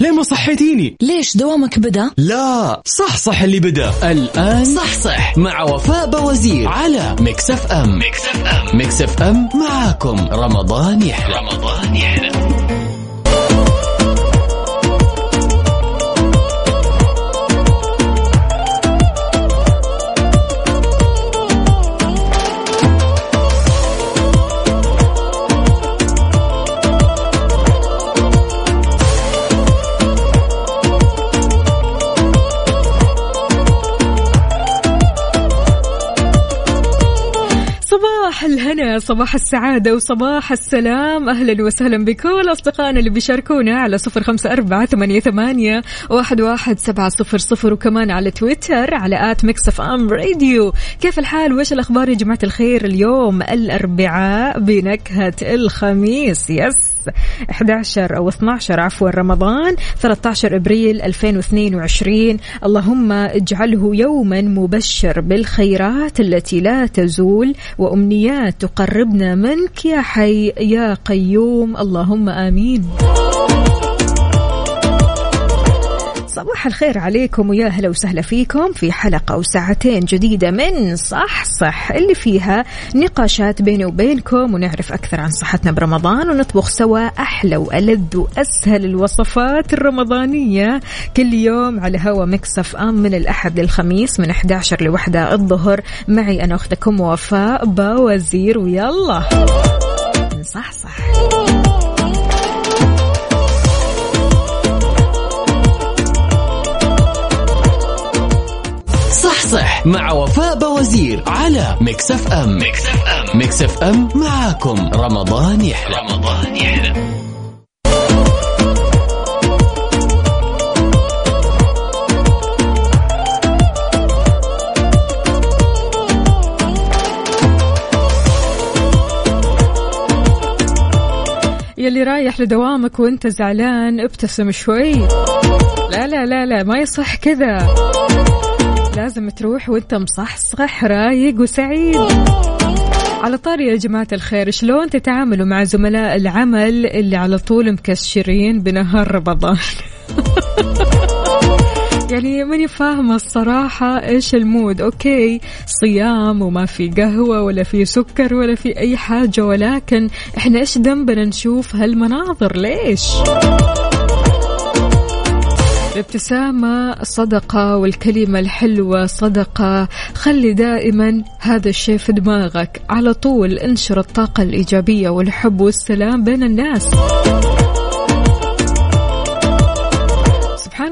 ليه ما صحيتيني؟ ليش دوامك بدأ؟ لا صح صح اللي بدأ. الآن صح صح. مع وفاء باوزير على Mix FM Mix FM Mix FM معاكم. رمضان يحلى. رمضان يحلى. صباح الهنا صباح السعادة وصباح السلام. أهلا وسهلا بكل أصدقائنا اللي بيشاركونا على صفر خمسة أربعة ثمانية, ثمانية واحد, واحد سبعة صفر صفر. وكمان على تويتر على at Mix FM Radio. كيف الحال؟ وإيش الأخبار يا جماعة الخير؟ اليوم الأربعاء بنكهة الخميس. yes 11 أو 12 عفوا رمضان 13 أبريل 2022 اللهم اجعله يوما مبشر بالخيرات التي لا تزول. وأمنيات تقربنا منك يا حي يا قيوم. اللهم آمين. صباح الخير عليكم ويا هلا وسهلا فيكم في حلقة وساعتين جديدة من صح صح اللي فيها نقاشات بيني وبينكم ونعرف أكثر عن صحتنا برمضان ونطبخ سوا أحلى وألذ وأسهل الوصفات الرمضانية. كل يوم على هوا مكسف أم من الأحد للخميس من 11 لوحدة الظهر. معي أنا أختكم وفاء باوزير ويلا. صح صح. مع وفاء باوزير على Mix FM. Mix FM Mix FM معاكم. رمضان يحلى. رمضان يحلى. يلي رايح لدوامك وانت زعلان ابتسم شوي. لا لا لا لا ما يصح كذا. لازم تروح وانت مصحصح رايق وسعيد. على طاري يا جماعة الخير شلون تتعاملوا مع زملاء العمل اللي على طول مكشرين بنهار رمضان؟ يعني ماني فاهمة الصراحة إيش ال mood. Okay صيام وما في قهوة ولا في سكر ولا في أي حاجة ولكن إحنا إيش ذنبنا نشوف هالمناظر؟ ليش؟ الابتسامة صدقة والكلمة الحلوة صدقة. خلي دائما هذا الشيء في دماغك. على طول انشر الطاقة الإيجابية والحب والسلام بين الناس.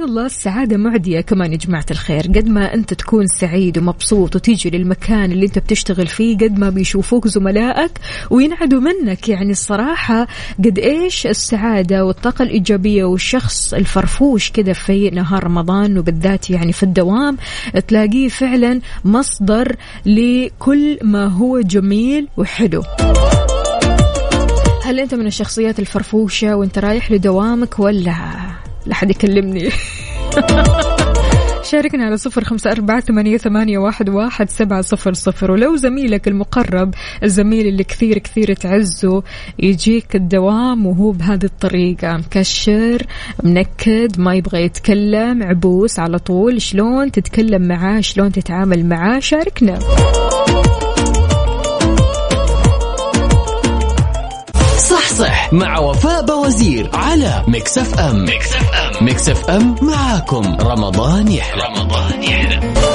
الله السعادة معدية كمان يا جماعة الخير. قد ما أنت تكون سعيد ومبسوط وتيجي للمكان اللي أنت بتشتغل فيه قد ما بيشوفوك زملائك وينعدوا منك. يعني الصراحة قد إيش السعادة والطاقة الإيجابية والشخص الفرفوش كذا في نهار رمضان وبالذات يعني في الدوام تلاقيه فعلا مصدر لكل ما هو جميل وحلو. هل أنت من الشخصيات الفرفوشة وأنت رايح لدوامك ولا؟ لا حد يكلمني. شاركنا على صفر خمسة أربعة ثمانية, ثمانية واحد, واحد سبعة صفر صفر. ولو زميلك المقرب الزميل اللي كثير كثير تعزه يجيك الدوام وهو بهذه الطريقة. مكشر منكد ما يبغى يتكلم عبوس على طول. شلون تتكلم معاه؟ شلون تتعامل معاه؟ شاركنا. مع وفاء بوزير على Mix FM. Mix FM. Mix FM معاكم. رمضان يحلى. رمضان يحلى.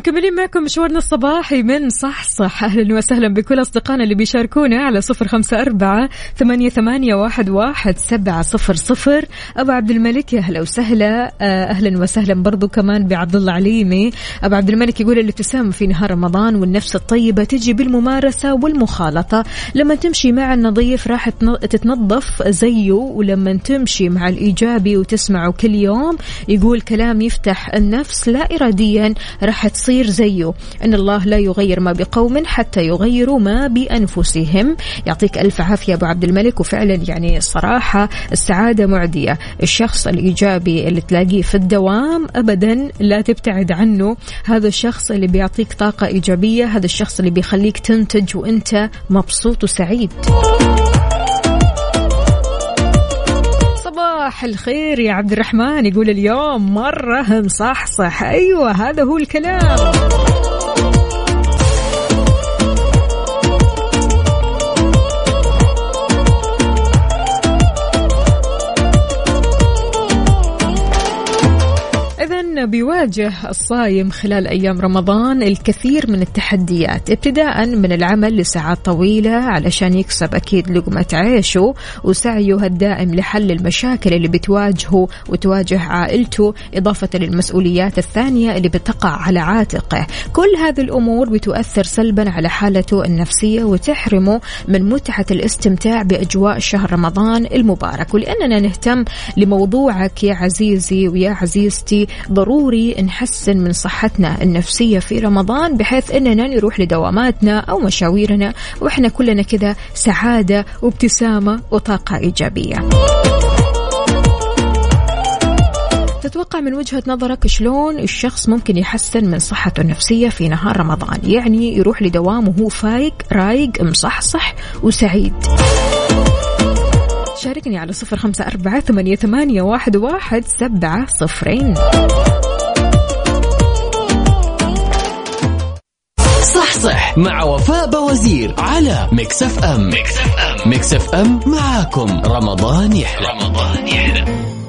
مكملين معكم مشوارنا الصباحي من صح صح أهلا وسهلا بكل أصدقائنا اللي بيشاركونا على صفر خمسة أربعة ثمانية, ثمانية واحد, واحد سبعة صفر صفر. أبو عبد الملك يا وسهلا. آه، أهلا وسهلا برضو كمان بعبد الله عليمي. أبو عبد الملك يقول الابتسامة في نهار رمضان والنفس الطيبة تجي بالممارسة والمخالطة. لما تمشي مع النظيف راح تتنظف زيه ولما تمشي مع الإيجابي وتسمعه كل يوم يقول كلام يفتح النفس لا إراديا راح تصير زيه. إن الله لا يغير ما بقوم حتى يغيروا ما بأنفسهم. يعطيك ألف عافية أبو عبد الملك. وفعلا يعني الصراحة السعادة معدية. الشخص الإيجابي اللي تلاقيه في الدوام أبدا لا تبتعد عنه. هذا الشخص اللي بيعطيك طاقة إيجابية. هذا الشخص اللي بيخليك تنتج وأنت مبسوط وسعيد. صباح الخير يا عبد الرحمن. يقول اليوم مرة مصحصح. أيوة هذا هو الكلام. بيواجه الصايم خلال أيام رمضان الكثير من التحديات ابتداء من العمل لساعات طويلة علشان يكسب أكيد لقمة عيشه وسعيه الدائم لحل المشاكل اللي بتواجهه وتواجه عائلته إضافة للمسؤوليات الثانية اللي بتقع على عاتقه. كل هذه الأمور بتؤثر سلبا على حالته النفسية وتحرمه من متعة الاستمتاع بأجواء شهر رمضان المبارك. ولأننا نهتم لموضوعك يا عزيزي ويا عزيزتي ضروري نحسن من صحتنا النفسية في رمضان بحيث أننا نروح لدواماتنا أو مشاويرنا وإحنا كلنا كذا سعادة وابتسامة وطاقة إيجابية. تتوقع من وجهة نظرك شلون الشخص ممكن يحسن من صحته النفسية في نهار رمضان؟ يعني يروح لدوامه فايق رايق مصحصح وسعيد. شاركني على صفر خمسة أربعة ثمانية, ثمانية واحد, واحد سبعة صفرين. صح صح مع وفاء بوزير على Mix FM Mix FM Mix FM معاكم. رمضان يحلى. رمضان يحلى.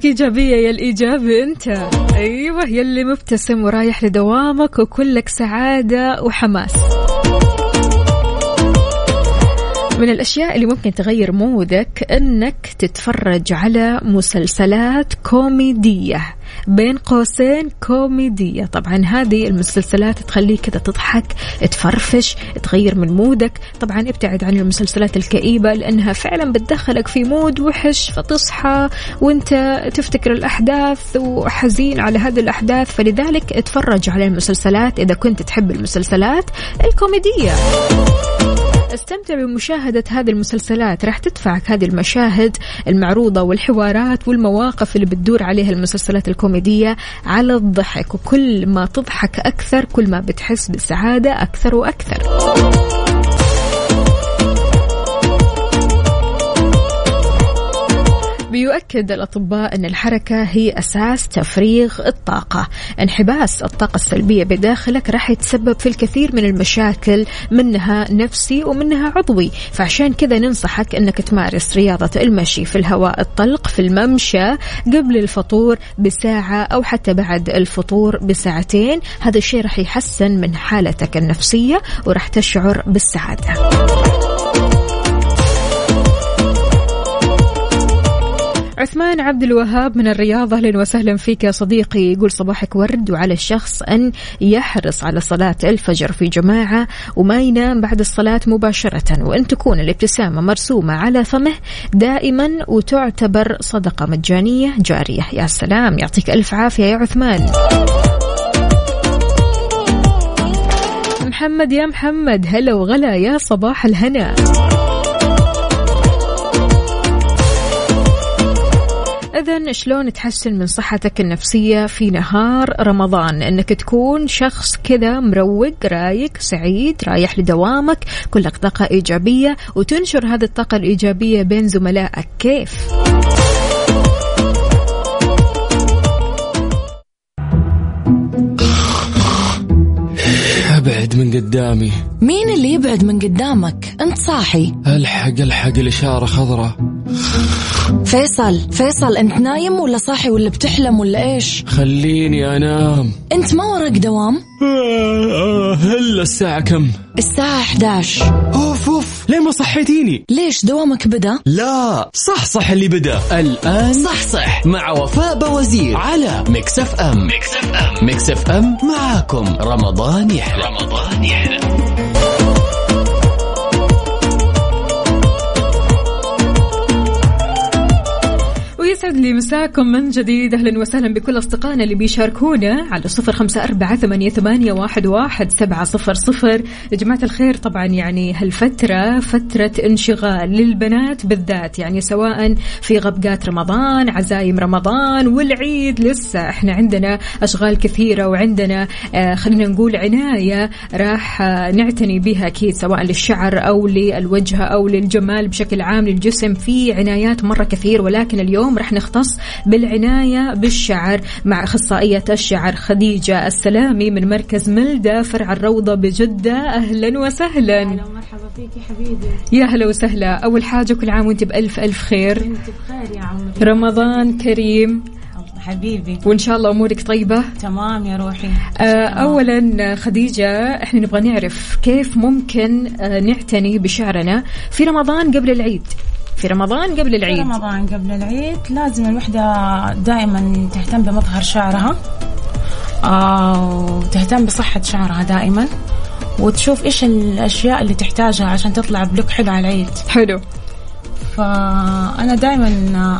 صباحك إيجابية يا الإيجابي أنت. أيوة يلي مبتسم ورايح لدوامك وكلك سعادة وحماس. من الأشياء اللي ممكن تغير مودك أنك تتفرج على مسلسلات كوميدية بين قوسين كوميدية. طبعا هذه المسلسلات تخليك كذا تضحك تفرفش تغير من مودك. طبعا ابتعد عن المسلسلات الكئيبة لأنها فعلا بتدخلك في مود وحش فتصحى وأنت تفتكر الأحداث وحزين على هذه الأحداث. فلذلك اتفرج على المسلسلات إذا كنت تحب المسلسلات الكوميدية. أستمتع بمشاهدة هذه المسلسلات. راح تدفعك هذه المشاهد المعروضة والحوارات والمواقف اللي بتدور عليها المسلسلات الكوميدية على الضحك. وكل ما تضحك أكثر كل ما بتحس بسعادة أكثر وأكثر. بيؤكد الأطباء أن الحركة هي أساس تفريغ الطاقة. انحباس الطاقة السلبية بداخلك راح يتسبب في الكثير من المشاكل منها نفسي ومنها عضوي. فعشان كذا ننصحك أنك تمارس رياضة المشي في الهواء الطلق في الممشى قبل الفطور بساعة أو حتى بعد الفطور بساعتين. هذا الشيء راح يحسن من حالتك النفسية وراح تشعر بالسعادة. عثمان عبد الوهاب من الرياض أهلا وسهلا فيك يا صديقي. يقول صباحك ورد وعلى الشخص أن يحرص على صلاة الفجر في جماعة وما ينام بعد الصلاة مباشرة وأن تكون الابتسامة مرسومة على فمه دائما وتعتبر صدقة مجانية جارية. يا سلام يعطيك ألف عافية يا عثمان. محمد يا محمد هلا وغلا يا صباح الهنا. إذا شلون تحسن من صحتك النفسية في نهار رمضان؟ إنك تكون شخص كذا مروق رايق سعيد رايح لدوامك كلك طاقة إيجابية وتنشر هذه الطاقة الإيجابية بين زملائك. كيف؟ أبعد من قدامي. مين اللي يبعد من قدامك؟ أنت صاحي. ألحق ألحق الإشارة خضراء. فيصل فيصل انت نايم ولا صاحي ولا بتحلم ولا إيش؟ خليني انام. انت ما وراك دوام؟ هلا الساعة كم؟ الساعة 11 أوف أوف. ليه ما صحيتيني؟ ليش دوامك بدأ؟ لا. صح صح اللي بدأ. الآن صح صح. مع وفاء بوزير على Mix FM. Mix FM. Mix FM معاكم. رمضان يحلى. رمضان يحلى. ويسعد لي مساكم من جديد. أهلا وسهلا بكل أصدقائنا اللي بيشاركونا على صفر خمسة أربعة ثمانية, ثمانية واحد, واحد سبعة صفر صفر. يا جماعة الخير طبعا يعني هالفترة فترة انشغال للبنات بالذات يعني سواء في غبقات رمضان عزايم رمضان والعيد لسه. إحنا عندنا أشغال كثيرة وعندنا آه خلينا نقول عناية راح آه نعتني بها أكيد سواء للشعر أو للوجه أو للجمال بشكل عام للجسم. في عنايات مرة كثير ولكن اليوم راح نختص بالعناية بالشعر مع أخصائية الشعر خديجة السلامي من مركز ملدة فرع الروضة بجدة. أهلا وسهلا. أهلا ومرحبا فيك يا حبيبي. يا هلا وسهلا. أول حاجة كل عام وأنت بألف ألف خير. انت بخير يا عمري. رمضان كريم. حبيبي. وإن شاء الله أمورك طيبة. تمام يا روحي. آه، أولا خديجة إحنا نبغى نعرف كيف ممكن آه، نعتني بشعرنا في رمضان قبل العيد؟ في رمضان قبل في العيد رمضان قبل العيد لازم الوحدة دائما تهتم بمظهر شعرها آه وتهتم بصحة شعرها دائما وتشوف إيش الأشياء اللي تحتاجها عشان تطلع بلوك حلو على العيد حلو فأنا دائما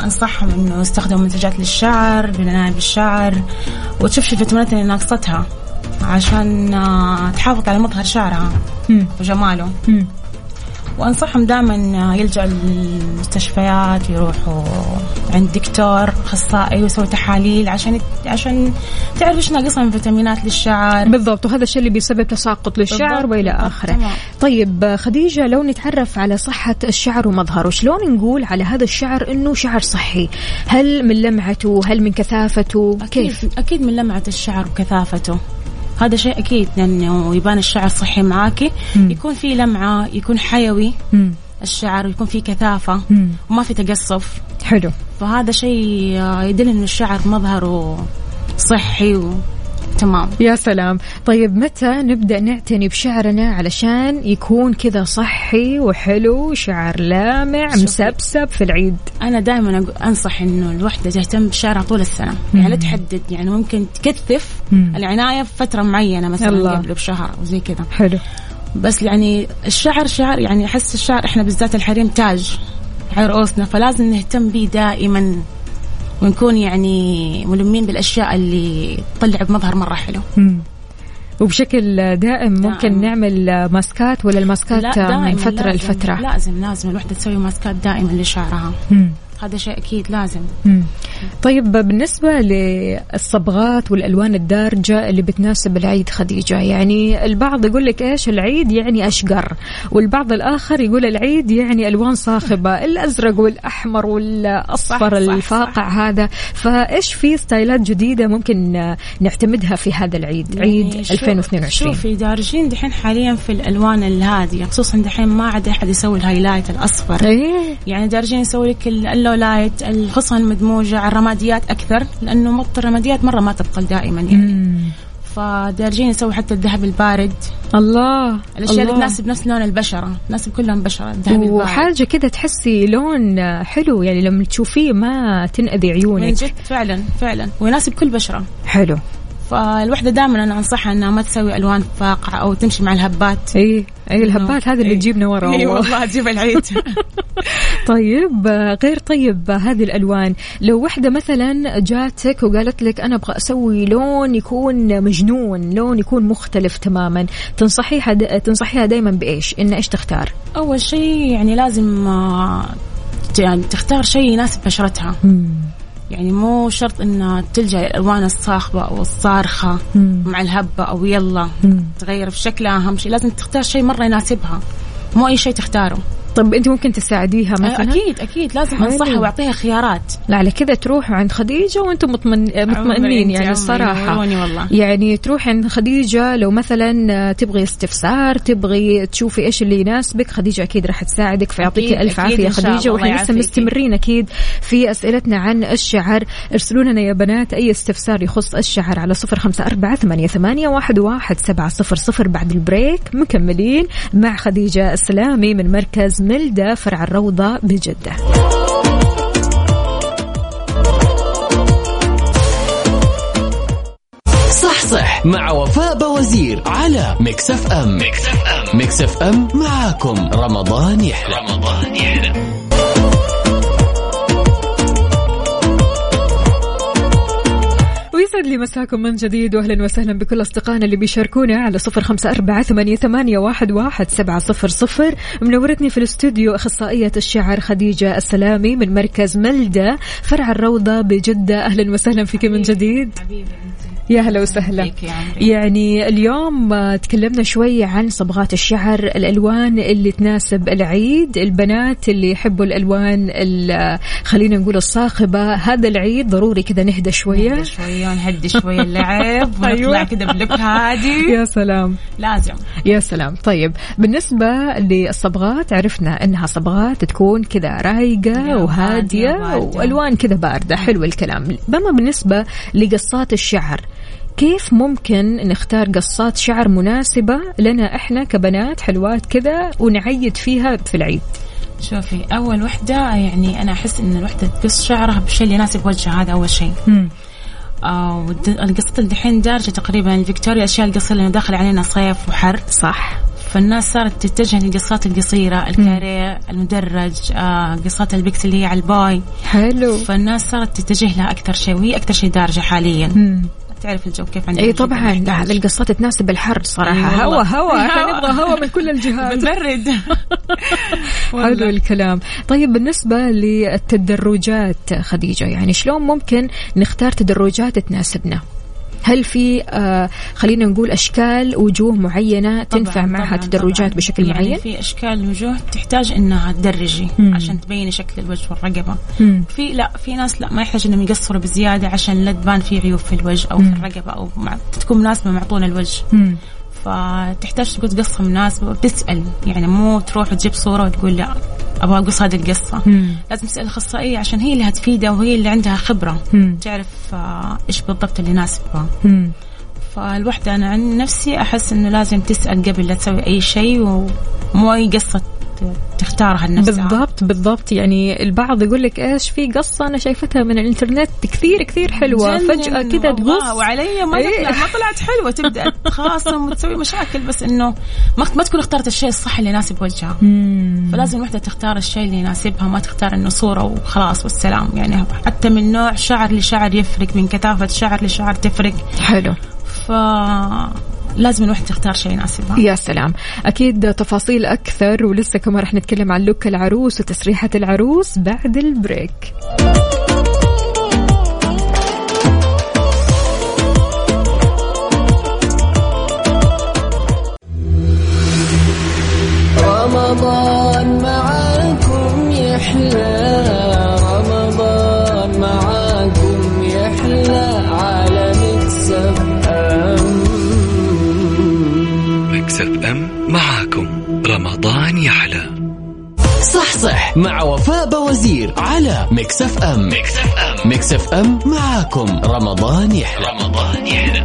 أنصحهم إنه يستخدموا منتجات للشعر للعنايه بالشعر وتشوف شو الفيتامينات اللي ناقصتها عشان آه، تحافظ على مظهر شعرها مم. وجماله مم. وأنصحهم دائما يلجأ للمستشفيات يروحوا عند دكتور أخصائي ويسوي تحاليل عشان عشان تعرف إيش ناقصها من فيتامينات للشعر. بالضبط وهذا الشيء اللي بيسبب تساقط للشعر وإلى آخره. طيب خديجة لو نتعرف على صحة الشعر ومظهره شلون نقول على هذا الشعر إنه شعر صحي؟ هل من لمعته؟ هل من كثافته؟ كيف؟ أكيد, أكيد من لمعة الشعر وكثافته. هذا شيء أكيد لأنه يبان الشعر صحي معاكي مم. يكون في لمعة يكون حيوي مم. الشعر ويكون في كثافة مم. وما في تقصف حلو فهذا شيء آه، يدل إنه الشعر مظهره صحي وتمام يا سلام. طيب متى نبدأ نعتني بشعرنا علشان يكون كذا صحي وحلو شعر لامع شوفي. مسبسب في العيد؟ أنا دائما أنصح إنه الوحدة تهتم بشعرها طول السنة. يعني لا تحدد يعني ممكن تكثف مم. العناية في فترة معينة مثلا. قبل بشهر أو زي كذا. حلو. بس يعني الشعر شعر يعني أحس الشعر إحنا بالذات الحريم تاج على رؤوسنا فلازم نهتم به دائما. ونكون يعني ملمين بالأشياء اللي تطلع بمظهر مرة حلو مم. وبشكل دائم ممكن دائم. نعمل ماسكات ولا الماسكات من فترة لازم لفترة لازم لازم الوحدة تسوي ماسكات دائما لشعرها مم. هذا شيء أكيد لازم. مم. طيب بالنسبة للصبغات والألوان الدارجة اللي بتناسب العيد خديجة يعني البعض يقول لك إيش؟ العيد يعني أشقر والبعض الآخر يقول العيد يعني ألوان صاخبة الأزرق والأحمر والأصفر صح، صح، الفاقع هذا. فإيش في ستايلات جديدة ممكن نعتمدها في هذا العيد عيد يعني شوف- 2022 شوفي دارجين دحين حاليا في الألوان الهادية خصوصا دحين ما عاد أحد يسوي ال highlight الأصفر. إيه. يعني دارجين يسوي لك ال- ال lowlight الخصل المدموجه على الرماديات أكثر لأنه مط الرماديات مرة ما تبقى دائما يعني. مم. فدارجين يسوي حتى الذهب البارد. الله الأشياء اللي الله. تناسب نفس لون البشرة تناسب كل لون بشرة الذهب البارد. وحاجة كده تحسي لون حلو يعني لما تشوفيه ما تنأذي من عيونك جد فعلا فعلا. ويناسب كل بشرة. حلو. فالوحدة دائما أنا أنصحها إنها ما تسوي ألوان فاقعة أو تمشي مع الهبات. إي إي الهبات هذه اللي. تجيبنا ورا إي والله. تجيب العيد. طيب غير طيب هذه الألوان. لو وحدة مثلا جاتك وقالت لك أنا أبغى أسوي لون يكون مجنون لون يكون مختلف تماما تنصحيها. تنصحيها دائما بإيش؟ ان إيش تختار؟ أول شيء يعني لازم آه، يعني تختار شيء يناسب بشرتها. يعني مو شرط انها تلجأ الألوان الصاخبة أو الصارخة مع الهبة أو يلا تغير في شكلها أهم شيء. لازم تختار شيء مرة يناسبها. مو أي شيء تختاره. طب انت ممكن تساعديها مثلا؟ أكيد أكيد. لازم حلو. أنصحها وأعطيها خيارات. لا على كذا تروحوا عند خديجة وأنتم مطمن... مطمئنين يعني نوروني والله. يعني تروح عند خديجة لو مثلا تبغي استفسار تبغي تشوفي إيش اللي يناسبك خديجة أكيد راح تساعدك فيعطيك ألف خديجة. الله، وإحنا لسه. مستمرين أكيد في أسئلتنا عن الشعر. ارسلوا لنا يا بنات أي استفسار يخص الشعر على صفر خمسة أربعة ثمانية, ثمانية واحد, واحد سبعة صفر صفر بعد البريك. مكملين مع خديجة السلامي من مركز ملدة فرع الروضة بجدة. صح صح مع وفاء بوزير على Mix FM. Mix FM. معاكم. رمضان يحلى. رمضان يحلى. ويسعد لي مساكم من جديد واهلا وسهلا بكل أصدقائنا اللي بيشاركونا على صفر خمسة أربعة ثمانية, ثمانية واحد, واحد سبعة صفر صفر. منورتني في الاستوديو أخصائية الشعر خديجة السلامي من مركز ملدة فرع الروضة بجدة. أهلا وسهلا فيك من جديد. حبيبي يا هلا وسهلا. يعني اليوم تكلمنا شوي عن صبغات الشعر الألوان اللي تناسب العيد البنات اللي يحبوا الألوان ال- خلينا نقول الصاخبة. هذا العيد ضروري كذا نهدى شوية. نهدى شوية ونهدي شوية اللعب ونطلع أيوة. كذا بلوك هادي يا سلام. لازم. يا سلام. طيب بالنسبة للصبغات عرفنا إنها صبغات تكون كذا هادية وباردة. وألوان كذا باردة. حلو الكلام. بما بالنسبة لقصات الشعر كيف ممكن نختار قصات شعر مناسبة لنا إحنا كبنات حلوات كذا ونعيد فيها في العيد؟ شوفي أول وحدة يعني أنا أحس إن الوحدة تقص شعرها بالشيء اللي يناسب وجهها هذا أول شيء. آه القصة اللي دحين دارجة تقريبا فيكتوريا الاشياء القصيرة لأنه داخل علينا صيف وحر. صح. فالناس صارت تتجه للقصات القصيرة ال carré المدرج آه قصات ال pixie اللي هي على ال boy. حلو. فالناس صارت تتجه لها أكثر شيء وهي أكثر شيء دارجة حاليا. مم. تعرف الجو كيف عندنا اي طبعا. لا القصات تناسب الحر صراحة. أي هوا. هوا. إحنا. نبغى هوا من كل الجهات. بنبرد. حلو الكلام. طيب بالنسبة للتدرجات خديجة يعني شلون ممكن نختار تدرجات تناسبنا؟ هل في آه خلينا نقول أشكال وجوه تنفع طبعاً، معها طبعاً، تدرجات طبعاً. بشكل يعني معين؟ في أشكال وجوه تحتاج إنها تدرجي مم. عشان تبيني شكل الوجه والرقبة مم. في لا في ناس لا ما يحتاج إنهم يقصروا بزيادة عشان لا تبان في عيوب في الوجه أو في الرقبة أو مع تكون مناسبة مع طول الوجه مم. فتحتاج تقول قصة مناسبة وتسأل يعني مو تروح وتجيب صورة وتقول لا أبغى أقص هذه القصة مم. لازم تسأل الأخصائية عشان هي اللي هتفيدها وهي اللي عندها خبرة مم. تعرف آه، إيش بالضبط اللي يناسبها. فالوحدة أنا عن نفسي أحس إنه لازم تسأل قبل لا تسوي أي شيء ومو أي قصة تختارها لنفسها. بالضبط بالضبط. يعني البعض يقول لك إيش في قصة أنا شايفتها من الإنترنت كثير كثير جنن. فجأة كذا تقص وعلي ما إيه. ما طلعت حلوة. تبدأ تخاصم وتسوي مشاكل بس إنه ما ما تكون اختارت الشيء الصح اللي يناسب وجهها. فلازم الوحدة تختار الشيء اللي يناسبها ما تختار إنه صورة وخلاص والسلام. يعني حتى من نوع شعر لشعر يفرق من كثافة شعر لشعر تفرق. حلو. ف لازم الوحدة تختار شيء يناسبها يا سلام. أكيد تفاصيل أكثر ولسه كمان رح نتكلم عن لوك العروس وتسريحة العروس بعد البريك. رمضان معاكم يحلى. Mix FM معاكم. رمضان يحلى. صح صح. مع وفاء بوزير على Mix FM. Mix FM. Mix FM معاكم. رمضان يحلى. رمضان يحلى.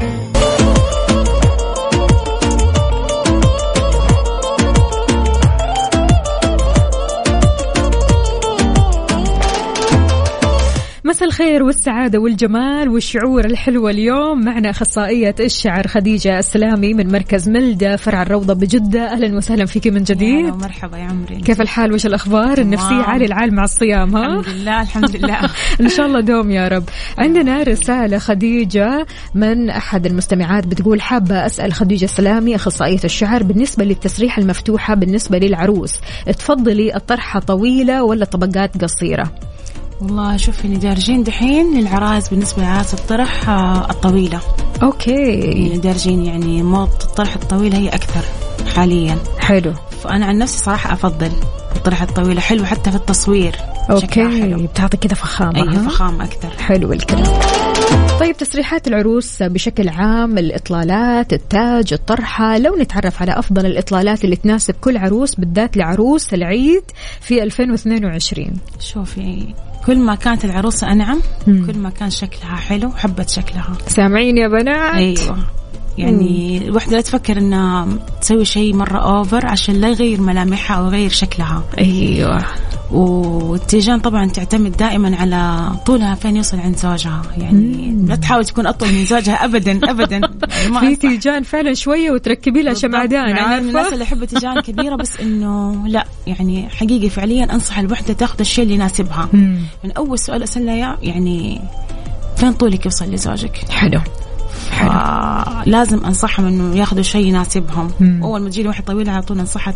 الخير والسعادة والجمال والشعور الحلوة اليوم. معنا أخصائية الشعر خديجة السلامي من مركز ملدة فرع الروضة بجدة. أهلا وسهلا فيك من يا جديد هلا ومرحبا يا عمري. كيف الحال؟ وش الأخبار؟ النفسية. عالي العال مع الصيام ها؟ الحمد لله الحمد لله. إن شاء الله دوم يا رب. عندنا رسالة خديجة من أحد المستمعات بتقول حابة أسأل خديجة السلامي أخصائية الشعر بالنسبة للتسريحه المفتوحة بالنسبة للعروس. تفضلي الطرحة طويلة ولا طبقات قصيرة؟ والله شوفي اللي دارجين دحين للعرايس بالنسبة لعرايس الطرح آه، الطويلة. Okay. اللي دارجين يعني موضة الطرح الطويلة هي أكثر حاليا. حلو. فأنا عن نفسي صراحة أفضل الطرح الطويلة حلو حتى في التصوير. Okay. حلو. بتعطي كذا فخامة أي ها؟ فخامة أكثر. حلو الكلام. طيب تسريحات العروس بشكل عام الإطلالات التاج الطرحة. لو نتعرف على أفضل الإطلالات اللي تناسب كل عروس بالذات لعروس العيد في 2022 شوفي كل ما كانت العروسة أنعم. كل ما كان شكلها حلو حبت شكلها. سامعين يا بنات؟ أيوة. يعني الوحدة لا تفكر إنها تسوي شيء مرة اوفر عشان لا يغير ملامحها أو يغير شكلها. أيوة. والتيجان طبعا تعتمد دائما على طولها فين يوصل عند زوجها. يعني لا تحاول تكون أطول من زوجها ابدا ابدا. يعني في. تيجان فعلا شوية وتركبي لها. شمعدان مع إني من الناس اللي يحب تيجان كبيرة بس إنه لا. يعني حقيقي فعليا أنصح الوحدة تاخذ الشيء اللي يناسبها. مم. من أول سؤال اسالها يعني فين طولك يوصل لزوجك؟ حلو. لازم أنصحهم إنه ياخذوا شيء يناسبهم. مم. أول ما تجي واحد طويل على طول انصحها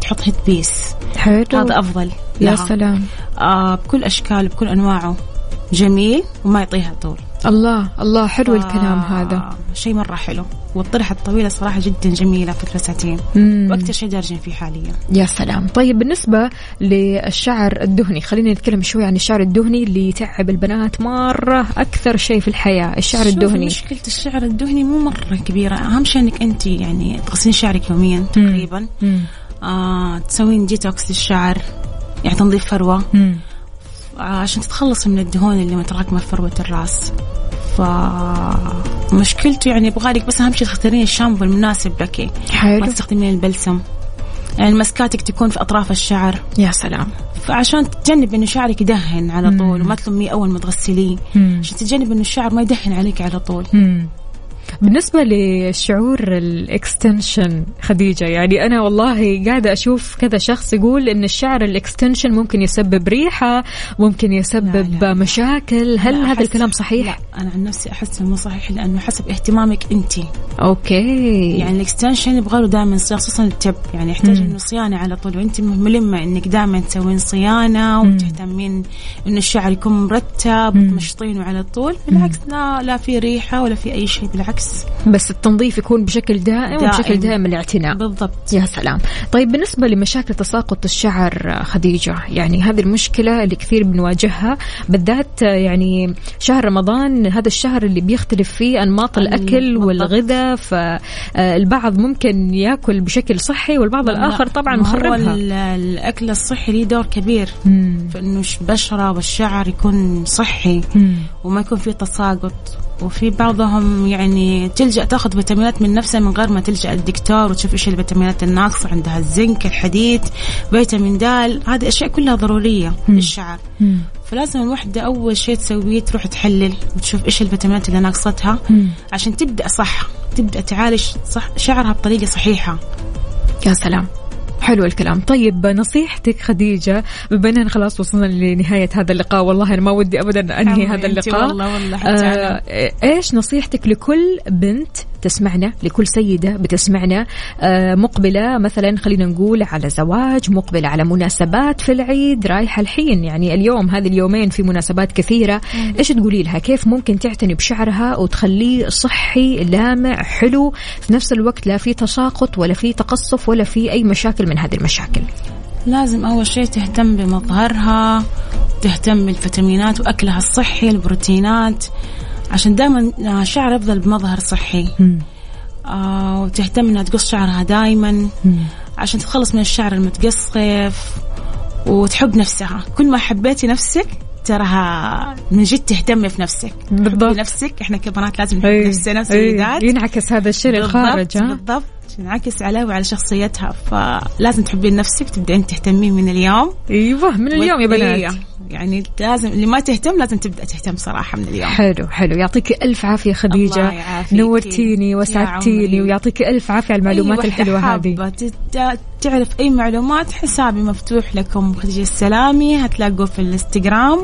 تحط هيد بيس. حلو. هذا أفضل يا لها. سلام. آه بكل أشكال بكل أنواعه. جميل وما يعطيها طول. الله الله حلو ف- الكلام هذا. شيء مرة حلو. والطرحه الطويلة صراحة جدا جميلة في الفساتين مم. وأكثر شيء دارجين فيه حاليا. يا سلام. طيب بالنسبة للشعر الدهني خلينا نتكلم شوي عن الشعر الدهني اللي يتعب البنات مرة أكثر شيء في الحياة الشعر الدهني. مشكلة الشعر الدهني مو مرة كبيرة. أهم شيء إنك أنت يعني تغسلين شعرك يوميا تقريبا. مم. آه تسوين ديتوكس للشعر يعني تنظيف فروة. مم. عشان تتخلص من الدهون اللي متراكمة في فروة الراس. فمشكلته يعني يبغالك بس أهم شيء تختارين الشامبو المناسب لك. ما حلو تستخدمين البلسم. يعني مسكاتك تكون في أطراف الشعر. يا سلام. فعشان تتجنب إنه شعرك يدهن على طول وما تلميه أول ما تغسليه. مم. عشان تتجنب إنه الشعر ما يدهن عليك على طول. مم. بالنسبة للشعور ال extension خديجة يعني أنا والله قاعدة أشوف كذا شخص يقول إن الشعر ال extension ممكن يسبب ريحة ممكن يسبب لا، لا. مشاكل. هل هذا الكلام صحيح؟ لا أنا عن نفسي أحس إنه مو صحيح لأنه حسب اهتمامك أنت. Okay. يعني ال extension يبغى له دائما خصوصا ال tape. يعني يحتاج إنه صيانة على طول وانت ملمة إنك دائما تسوين صيانة وتهتمين انه الشعر يكون مرتب وتمشطينه على طول. بالعكس لا لا في ريحة ولا في أي شيء. بالعكس بس التنظيف يكون بشكل دائم, دائم. وبشكل دائم الاعتناء بالضبط يا سلام طيب بالنسبة لمشاكل تساقط الشعر خديجة يعني هذه المشكلة اللي كثير بنواجهها بالذات يعني شهر رمضان هذا الشهر اللي بيختلف فيه أنماط الأكل بالضبط. والغذاء فالبعض ممكن يأكل بشكل صحي والبعض الآخر طبعا مخربها ال- الأكل الصحي له دور كبير مم. في إنه البشرة والشعر يكون صحي مم. وما يكون فيه تساقط وفي بعضهم يعني تلجأ تاخذ فيتامينات من نفسها من غير ما تلجأ الدكتور وتشوف إيش الفيتامينات الناقصة عندها الزنك الحديد فيتامين د هذه أشياء كلها ضرورية للشعر مم. فلازم الوحدة أول شيء تسويه تروح تحلل وتشوف إيش الفيتامينات اللي ناقصتها مم. عشان تبدأ صح تبدأ تعالج صح شعرها بطريقة صحيحة يا سلام حلو الكلام. طيب نصيحتك خديجة بما خلاص وصلنا لنهاية هذا اللقاء والله أنا ما ودي أبدا أنهي هذا اللقاء. والله والله آه إيش نصيحتك لكل بنت تسمعنا لكل سيدة بتسمعنا آه مقبلة مثلا خلينا نقول على زواج مقبلة على مناسبات في العيد رايحة الحين يعني اليوم هذه اليومين في مناسبات كثيرة. إيش تقولي لها؟ كيف ممكن تعتني بشعرها وتخليه صحي لامع حلو في نفس الوقت لا في تساقط ولا في تقصف ولا في أي مشاكل من هذه المشاكل؟ لازم أول شيء تهتم بمظهرها تهتم بالفيتامينات وأكلها الصحي البروتينات. عشان دائما الشعر يفضل بمظهر صحي. آه وتهتم إنها تقص شعرها دائما عشان تتخلص من الشعر المتقصف وتحب نفسها. كل ما حبيتي نفسك تراها من جد تهتمي في نفسك. بالضبط. بنفسك إحنا كبنات لازم نحب أي. نفسنا. سيدات ينعكس هذا الشيء للخارج بالضبط ها؟ بالضبط. ينعكس عليها وعلى شخصيتها. فلازم تحبين نفسك تبدأين تهتمين من اليوم. أيوه من اليوم يا بنات. يعني لازم اللي ما تهتم لازم تبدأ تهتم صراحة من اليوم. حلو حلو. يعطيك ألف عافية خديجة. نورتيني وسعدتيني. ويعطيك ألف عافية على أي المعلومات وحدة الحلوه هذه تعرف أي معلومات حسابي مفتوح لكم. خديجة السلامي هتلاقوه في الإنستغرام.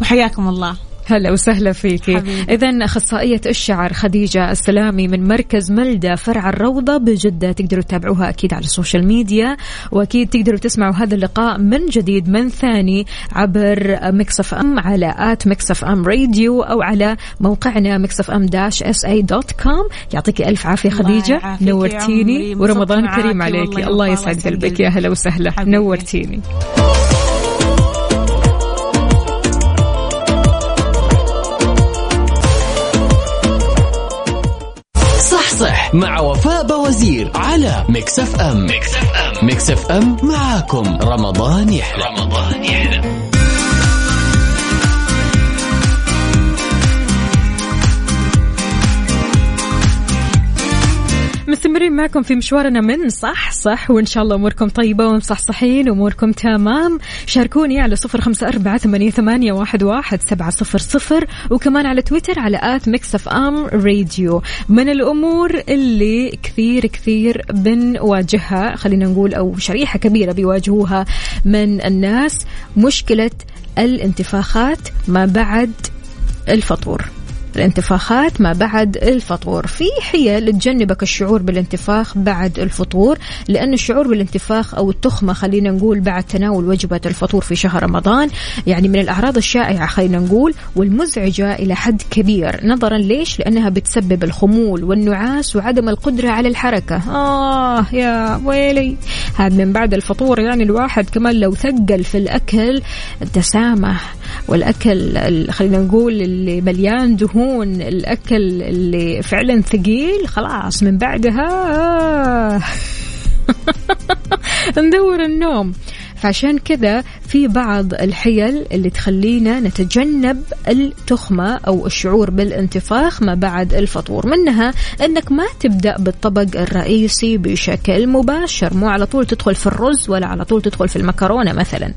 وحياكم الله. هلا وسهلا فيكي اذا أخصائية الشعر خديجة السلامي من مركز ملدة فرع الروضة بجدة تقدروا تتابعوها أكيد على ال social media وأكيد تقدروا تسمعوا هذا اللقاء من جديد من ثاني عبر Mix FM على at Mix FM Radio أو على موقعنا Mix FM dash SA dot com. يعطيك ألف عافية خديجة. نورتيني. ورمضان كريم عليك. الله يسعد قلبك. يا هلا وسهلا. نورتيني. مع وفاء بوزير على Mix FM. Mix FM. Mix FM معاكم. رمضان يحلى. رمضان يحلى. مستمرين معكم في مشوارنا من صح صح وإن شاء الله أموركم طيبة ومصحصحين وأموركم تمام. شاركوني على صفر خمسة أربعة ثمانية واحد سبعة صفر صفر وكمان على تويتر على at Mix FM Radio. من الأمور اللي كثير كثير بنواجهها خلينا نقول أو شريحة كبيرة بيواجهوها من الناس مشكلة الانتفاخات ما بعد الفطور. الانتفاخات ما بعد الفطور. في حيل تجنبك الشعور بالانتفاخ بعد الفطور لأن الشعور بالانتفاخ أو التخمة خلينا نقول بعد تناول وجبة الفطور في شهر رمضان يعني من الأعراض الشائعة خلينا نقول والمزعجة إلى حد كبير. نظرا ليش؟ لأنها بتسبب الخمول والنعاس وعدم القدرة على الحركة. آه يا ويلي. هذا من بعد الفطور يعني الواحد كمان لو ثقل في الأكل الدسامة والأكل خلينا نقول اللي مليان دهون دهون الأكل اللي فعلا ثقيل خلاص من بعدها ندور النوم. فعشان كذا في بعض الحيل اللي تخلينا نتجنب التخمة أو الشعور بالانتفاخ ما بعد الفطور. منها أنك ما تبدأ بالطبق الرئيسي بشكل مباشر مو على طول تدخل في الرز ولا على طول تدخل في المكرونة مثلاً.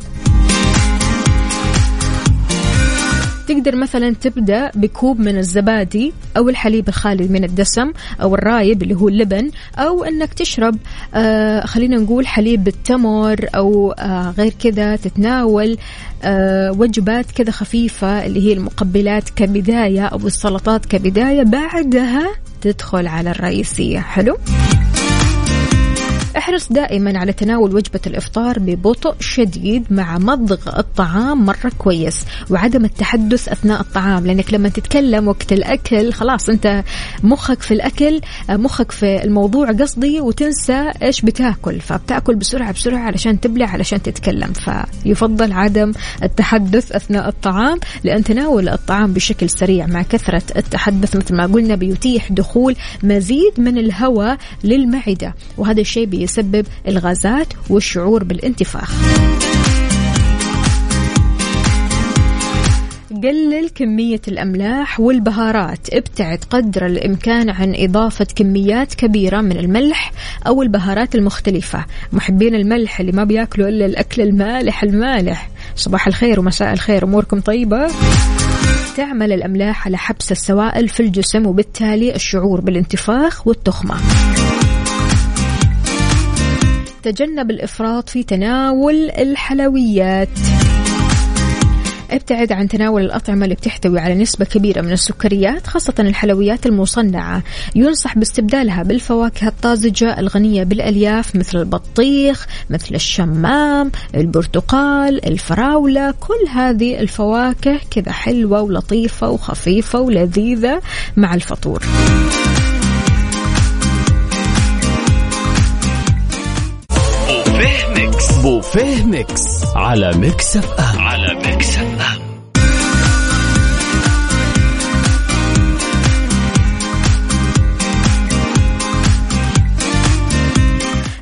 تقدر مثلا تبدأ بكوب من الزبادي أو الحليب الخالي من الدسم أو الرايب اللي هو اللبن أو إنك تشرب آه خلينا نقول حليب بالتمر أو آه غير كذا تتناول آه وجبات كذا خفيفة اللي هي المقبلات كبداية أو السلطات كبداية بعدها تدخل على الرئيسية. حلو؟ احرص دائما على تناول وجبة الإفطار ببطء شديد مع مضغ الطعام مرة كويس وعدم التحدث أثناء الطعام لأنك لما تتكلم وقت الأكل خلاص أنت مخك في الأكل مخك في الموضوع قصدي وتنسى إيش بتاكل فبتاكل بسرعة بسرعة علشان تبلع علشان تتكلم فيفضل عدم التحدث أثناء الطعام لأن تناول الطعام بشكل سريع مع كثرة التحدث مثل ما قلنا بيتيح دخول مزيد من الهواء للمعدة وهذا الشيء يسبب الغازات والشعور بالانتفاخ. قلل كمية الأملاح والبهارات. ابتعد قدر الإمكان عن إضافة كميات كبيرة من الملح أو البهارات المختلفة. محبين الملح اللي ما بياكلوا إلا الأكل المالح المالح. صباح الخير ومساء الخير أموركم طيبة؟ تعمل الأملاح على حبس السوائل في الجسم وبالتالي الشعور بالانتفاخ والتخمة. تجنب الإفراط في تناول الحلويات. ابتعد عن تناول الأطعمة اللي بتحتوي على نسبة كبيرة من السكريات خاصة الحلويات المصنعة. ينصح باستبدالها بالفواكه الطازجة الغنية بالألياف مثل البطيخ مثل الشمام البرتقال الفراولة. كل هذه الفواكه كذا حلوة ولطيفة وخفيفة ولذيذة مع الفطور. بوفيه Mix. على Mix FM. على Mix FM.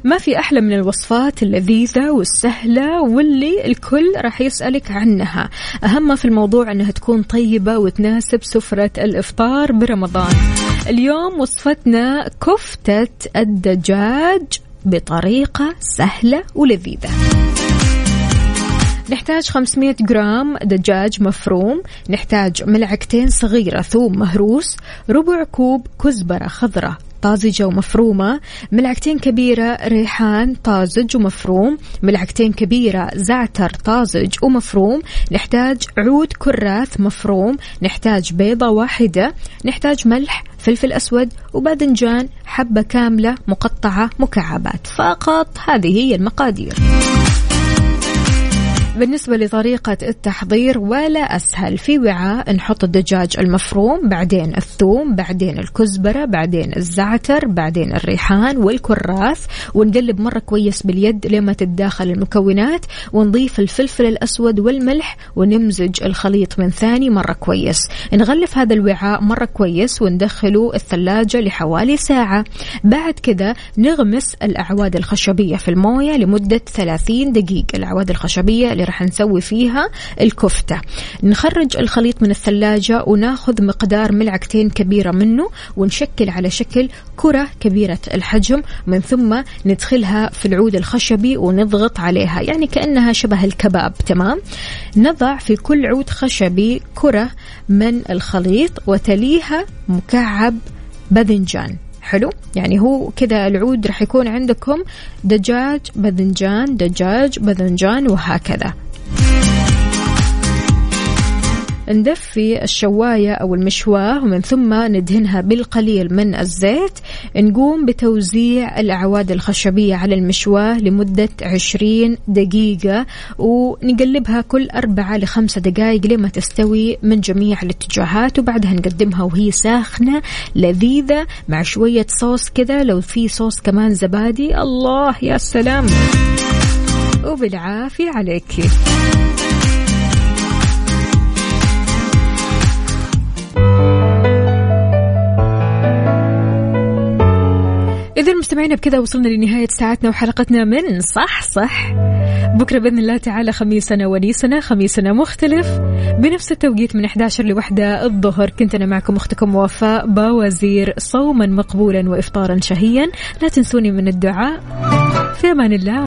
ما في أحلى من الوصفات اللذيذة والسهلة واللي الكل راح يسألك عنها. أهم في الموضوع أنها تكون طيبة وتناسب سفرة الإفطار برمضان. اليوم وصفتنا كفتة الدجاج بطريقة سهلة ولذيذة. نحتاج 500 جرام دجاج مفروم نحتاج ملعقتين صغيرة ثوم مهروس ربع كوب كزبرة خضراء. طازجة ومفرومة ملعقتين كبيرة ريحان طازج ومفروم ملعقتين كبيرة زعتر طازج ومفروم نحتاج عود كراث مفروم نحتاج بيضة واحدة نحتاج ملح فلفل أسود وباذنجان حبة كاملة مقطعة مكعبات. فقط هذه هي المقادير. بالنسبة لطريقة التحضير ولا أسهل. في وعاء نحط الدجاج المفروم بعدين الثوم بعدين الكزبرة بعدين الزعتر بعدين الريحان والكراث ونقلب مرة كويس باليد لما تتداخل المكونات ونضيف الفلفل الأسود والملح ونمزج الخليط من ثاني مرة كويس. نغلف هذا الوعاء مرة كويس وندخله الثلاجة لحوالي ساعة. بعد كذا نغمس الأعواد الخشبية في الموية لمدة 30 دقيقة. الأعواد الخشبية راح نسوي فيها الكفتة. نخرج الخليط من الثلاجة وناخذ مقدار ملعقتين كبيرة منه ونشكل على شكل كرة كبيرة الحجم من ثم ندخلها في العود الخشبي ونضغط عليها يعني كأنها شبه الكباب تمام؟ نضع في كل عود خشبي كرة من الخليط وتليها مكعب باذنجان. حلو؟ يعني هو كذا العود راح يكون عندكم دجاج باذنجان دجاج باذنجان وهكذا. ندفي الشواية أو المشواة ومن ثم ندهنها بالقليل من الزيت. نقوم بتوزيع الأعواد الخشبية على المشواة لمدة 20 دقيقة ونقلبها كل أربعة لخمسة دقائق لما تستوي من جميع الاتجاهات وبعدها نقدمها وهي ساخنة لذيذة مع شوية صوص كذا. لو في صوص كمان زبادي الله يا سلام. وبالعافية عليك. إذا مستمعينا بكذا وصلنا لنهاية ساعتنا وحلقتنا من صح صح. بكرة بإذن الله تعالى خميسنا ونيسنا خميسنا مختلف. بنفس التوقيت من 11 لوحدة الظهر كنت أنا معكم أختكم وفاء باوزير صوما مقبولا وإفطارا شهيا. لا تنسوني من الدعاء. في أمان الله.